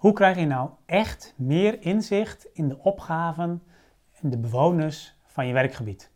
Hoe krijg je nou echt meer inzicht in de opgaven en de bewoners van je werkgebied?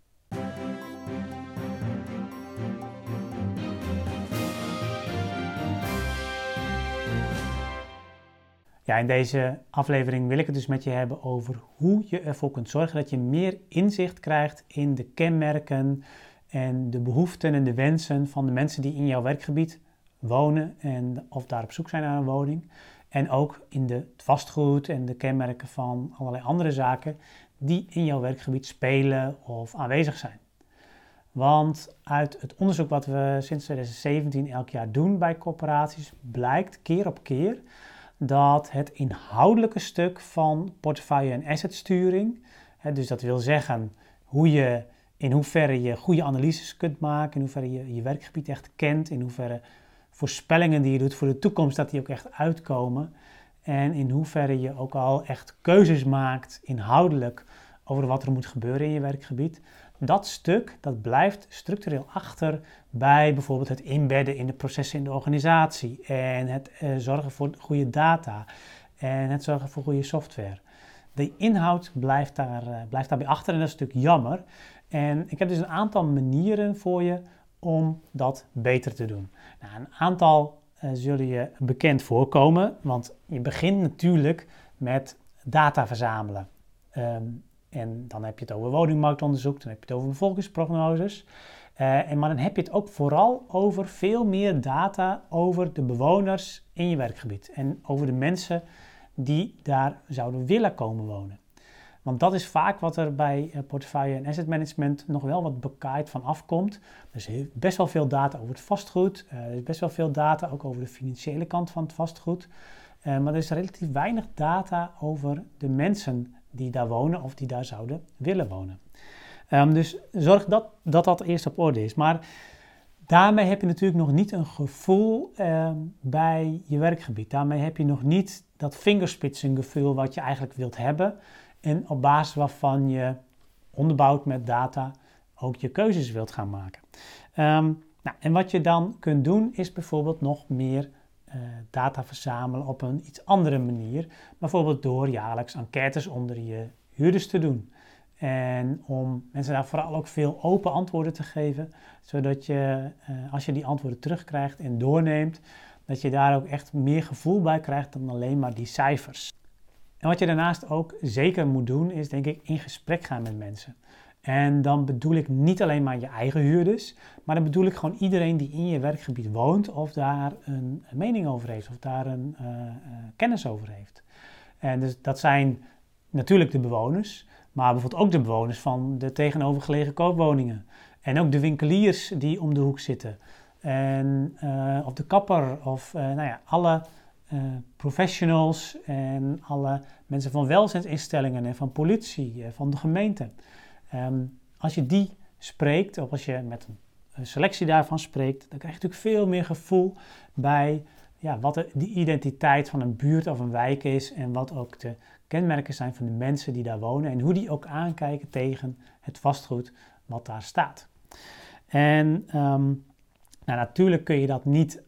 Ja, in deze aflevering wil ik het dus met je hebben over hoe je ervoor kunt zorgen dat je meer inzicht krijgt in de kenmerken en de behoeften en de wensen van de mensen die in jouw werkgebied wonen en of daar op zoek zijn naar een woning. En ook in de vastgoed en de kenmerken van allerlei andere zaken die in jouw werkgebied spelen of aanwezig zijn. Want uit het onderzoek wat we sinds 2017 elk jaar doen bij corporaties blijkt keer op keer dat het inhoudelijke stuk van portefeuille en assetsturing, dus dat wil zeggen hoe je, in hoeverre je goede analyses kunt maken, in hoeverre je je werkgebied echt kent, in hoeverre voorspellingen die je doet voor de toekomst, dat die ook echt uitkomen. En in hoeverre je ook al echt keuzes maakt inhoudelijk over wat er moet gebeuren in je werkgebied. Dat stuk dat blijft structureel achter bij bijvoorbeeld het inbedden in de processen in de organisatie en het eh, zorgen voor goede data en het zorgen voor goede software. De inhoud blijft, daar, uh, blijft daarbij achter en dat is natuurlijk jammer. En ik heb dus een aantal manieren voor je om dat beter te doen. Nou, een aantal uh, zullen je bekend voorkomen, want je begint natuurlijk met data verzamelen. Um, en dan heb je het over woningmarktonderzoek, dan heb je het over bevolkingsprognoses. Uh, en maar dan heb je het ook vooral over veel meer data over de bewoners in je werkgebied. En over de mensen die daar zouden willen komen wonen. Want dat is vaak wat er bij eh, portefeuille en asset management nog wel wat bekaaid van afkomt. Er is best wel veel data over het vastgoed. Uh, er is best wel veel data ook over de financiële kant van het vastgoed. Uh, maar er is relatief weinig data over de mensen die daar wonen of die daar zouden willen wonen. Um, dus zorg dat, dat dat eerst op orde is. Maar daarmee heb je natuurlijk nog niet een gevoel um, bij je werkgebied. Daarmee heb je nog niet dat gevoel wat je eigenlijk wilt hebben. En op basis waarvan je onderbouwd met data ook je keuzes wilt gaan maken. Um, nou, en wat je dan kunt doen is bijvoorbeeld nog meer uh, data verzamelen op een iets andere manier. Bijvoorbeeld door jaarlijks enquêtes onder je huurders te doen. En om mensen daar vooral ook veel open antwoorden te geven, zodat je, uh, als je die antwoorden terugkrijgt en doorneemt, dat je daar ook echt meer gevoel bij krijgt dan alleen maar die cijfers. En wat je daarnaast ook zeker moet doen, is denk ik in gesprek gaan met mensen. En dan bedoel ik niet alleen maar je eigen huurders, maar dan bedoel ik gewoon iedereen die in je werkgebied woont of daar een, mening over heeft of daar een uh, uh, kennis over heeft. En dus dat zijn natuurlijk de bewoners, maar bijvoorbeeld ook de bewoners van de tegenovergelegen koopwoningen. En ook de winkeliers die om de hoek zitten. En, uh, of de kapper of nou ja, alle professionals en alle mensen van welzijnsinstellingen en van politie, van de gemeente. Um, als je die spreekt, of als je met een selectie daarvan spreekt, dan krijg je natuurlijk veel meer gevoel bij ja, wat de, identiteit van een buurt of een wijk is en wat ook de kenmerken zijn van de mensen die daar wonen en hoe die ook aankijken tegen het vastgoed wat daar staat. En um, nou, natuurlijk kun je dat niet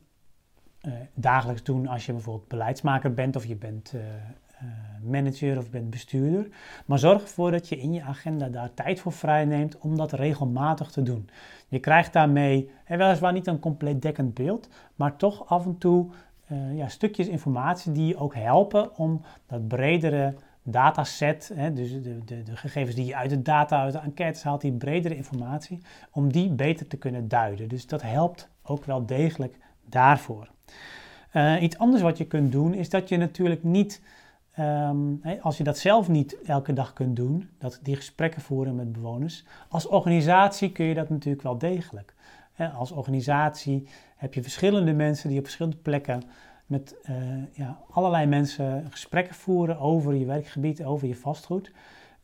dagelijks doen als je bijvoorbeeld beleidsmaker bent of je bent uh, uh, manager of bent bestuurder. Maar zorg ervoor dat je in je agenda daar tijd voor vrijneemt om dat regelmatig te doen. Je krijgt daarmee en weliswaar niet een compleet dekkend beeld, maar toch af en toe ja, stukjes informatie die je ook helpen om dat bredere dataset, hè, dus de, de, de, gegevens die je uit de data, uit de enquêtes haalt, die bredere informatie, om die beter te kunnen duiden. Dus dat helpt ook wel degelijk daarvoor. Uh, iets anders wat je kunt doen is dat je natuurlijk niet Um, als je dat zelf niet elke dag kunt doen, dat, die gesprekken voeren met bewoners, als organisatie kun je dat natuurlijk wel degelijk. als organisatie heb je verschillende mensen die op verschillende plekken met uh, ja, allerlei mensen gesprekken voeren over je werkgebied, over je vastgoed.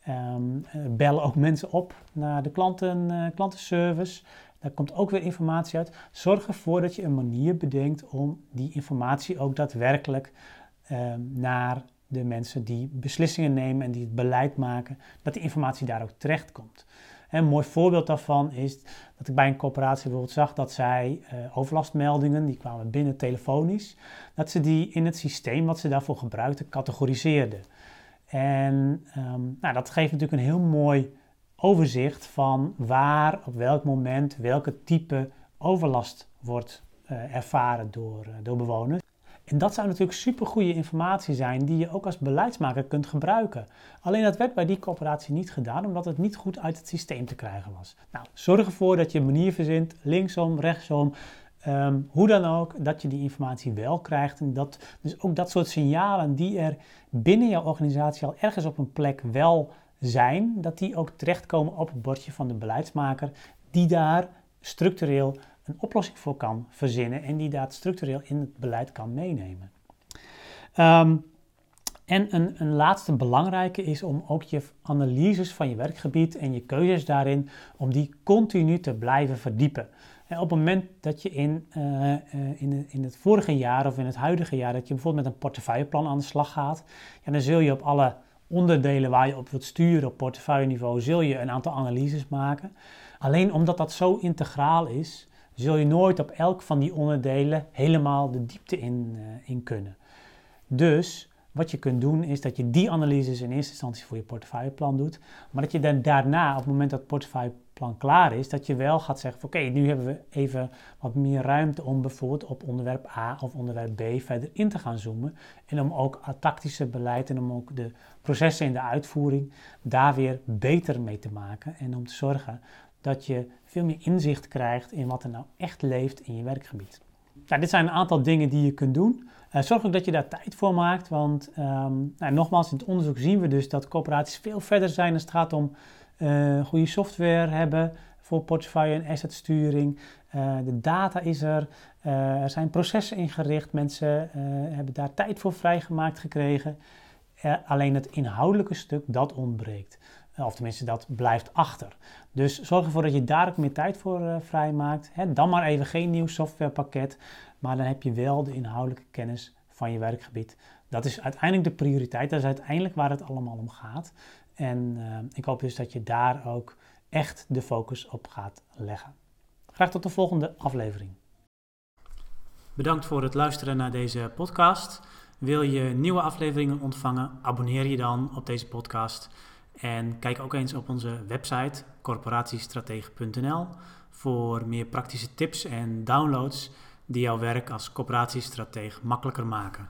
Um, bellen ook mensen op naar de klanten, klantenservice. Daar komt ook weer informatie uit. Zorg ervoor dat je een manier bedenkt om die informatie ook daadwerkelijk uh, naar de mensen die beslissingen nemen en die het beleid maken, dat die informatie daar ook terecht komt. een mooi voorbeeld daarvan is dat ik bij een corporatie bijvoorbeeld zag dat zij uh, overlastmeldingen, die kwamen binnen telefonisch, dat ze die in het systeem wat ze daarvoor gebruikten categoriseerden. En ehm, nou, dat geeft natuurlijk een heel mooi overzicht van waar op welk moment welke type overlast wordt uh, ervaren door, uh, door bewoners. En dat zou natuurlijk supergoeie informatie zijn die je ook als beleidsmaker kunt gebruiken. Alleen dat werd bij die coöperatie niet gedaan omdat het niet goed uit het systeem te krijgen was. Nou, zorg ervoor dat je een manier verzint, linksom, rechtsom, ehm, hoe dan ook, dat je die informatie wel krijgt. En dat, dus ook dat soort signalen die er binnen jouw organisatie al ergens op een plek wel zijn, dat die ook terechtkomen op het bordje van de beleidsmaker, die daar structureel een oplossing voor kan verzinnen en die dat structureel in het beleid kan meenemen. Ehm, en een, een, laatste belangrijke is om ook je analyses van je werkgebied en je keuzes daarin, om die continu te blijven verdiepen. En op het moment dat je in, uh, in, in, het vorige jaar of in het huidige jaar, dat je bijvoorbeeld met een portefeuilleplan aan de slag gaat, dan zul je op alle onderdelen waar je op wilt sturen op portefeuilleniveau, zul je een aantal analyses maken. Alleen omdat dat zo integraal is, zul je nooit op elk van die onderdelen helemaal de diepte in, uh, in kunnen. Dus wat je kunt doen is dat je die analyses in eerste instantie voor je portefeuilleplan doet, maar dat je dan daarna, op het moment dat het portefeuilleplan klaar is, dat je wel gaat zeggen: Oké, nu hebben we even wat meer ruimte om bijvoorbeeld op onderwerp A of onderwerp B verder in te gaan zoomen. En om ook tactische beleid en om ook de processen in de uitvoering daar weer beter mee te maken. En om te zorgen dat je veel meer inzicht krijgt in wat er nou echt leeft in je werkgebied. Nou, dit zijn een aantal dingen die je kunt doen. Uh, zorg ook dat je daar tijd voor maakt, want um, nou, nogmaals, in het onderzoek zien we dus dat coöperaties veel verder zijn als het gaat om uh, goede software hebben voor portefeuille en assetsturing. Uh, de data is er, er zijn processen ingericht, mensen hebben daar tijd voor vrijgemaakt gekregen. alleen het inhoudelijke stuk, dat ontbreekt. Of tenminste, dat blijft achter. Dus zorg ervoor dat je daar ook meer tijd voor vrijmaakt. Dan maar even geen nieuw softwarepakket, maar dan heb je wel de inhoudelijke kennis van je werkgebied. Dat is uiteindelijk de prioriteit, dat is uiteindelijk waar het allemaal om gaat. En uh, ik hoop dus dat je daar ook echt de focus op gaat leggen. Graag tot de volgende aflevering. Bedankt voor het luisteren naar deze podcast. Wil je nieuwe afleveringen ontvangen? Abonneer je dan op deze podcast. En kijk ook eens op onze website corporatiestratege.nl voor meer praktische tips en downloads die jouw werk als corporatiestratege makkelijker maken.